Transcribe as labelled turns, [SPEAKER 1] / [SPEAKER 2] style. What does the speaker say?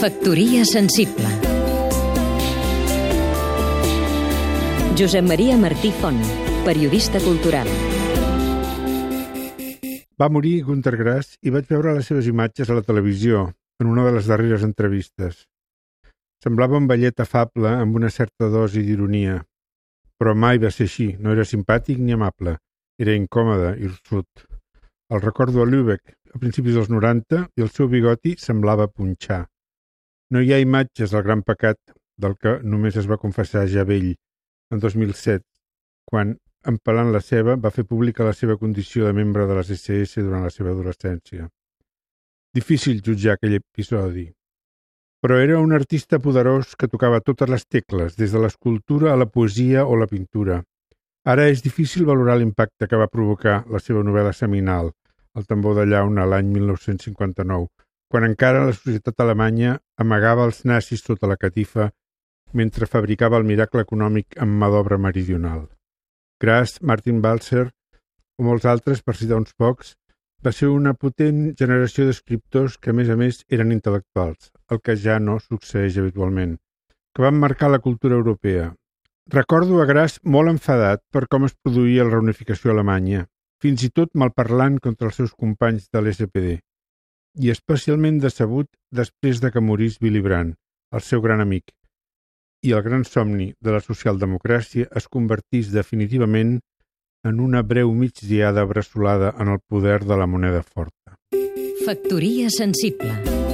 [SPEAKER 1] Factoria sensible Josep Maria Martí Font, periodista cultural
[SPEAKER 2] Va morir Gunter Grass i vaig veure les seves imatges a la televisió en una de les darreres entrevistes. Semblava un ballet afable amb una certa dosi d'ironia, però mai va ser així, no era simpàtic ni amable, era incòmode i hirsut. El recordo a Lübeck, a principis dels 90, i el seu bigoti semblava punxar. No hi ha imatges del gran pecat del que només es va confessar ja vell, en 2007, quan, empalant la seva, va fer pública la seva condició de membre de les SS durant la seva adolescència. Difícil jutjar aquell episodi. Però era un artista poderós que tocava totes les tecles, des de l'escultura a la poesia o la pintura. Ara és difícil valorar l'impacte que va provocar la seva novel·la seminal, El tambor de llauna, l'any 1959, quan encara la societat alemanya amagava els nazis sota la catifa mentre fabricava el miracle econòmic amb mà d'obra meridional. Grass, Martin Balzer o molts altres, per citar uns pocs, va ser una potent generació d'escriptors que, a més a més, eren intel·lectuals, el que ja no succeeix habitualment, que van marcar la cultura europea. Recordo a Grass molt enfadat per com es produïa la reunificació alemanya, fins i tot malparlant contra els seus companys de l'SPD, i especialment decebut després de que morís Willy Brandt, el seu gran amic, i el gran somni de la socialdemocràcia es convertís definitivament en una breu migdiada bressolada en el poder de la moneda forta.
[SPEAKER 1] Factoria sensible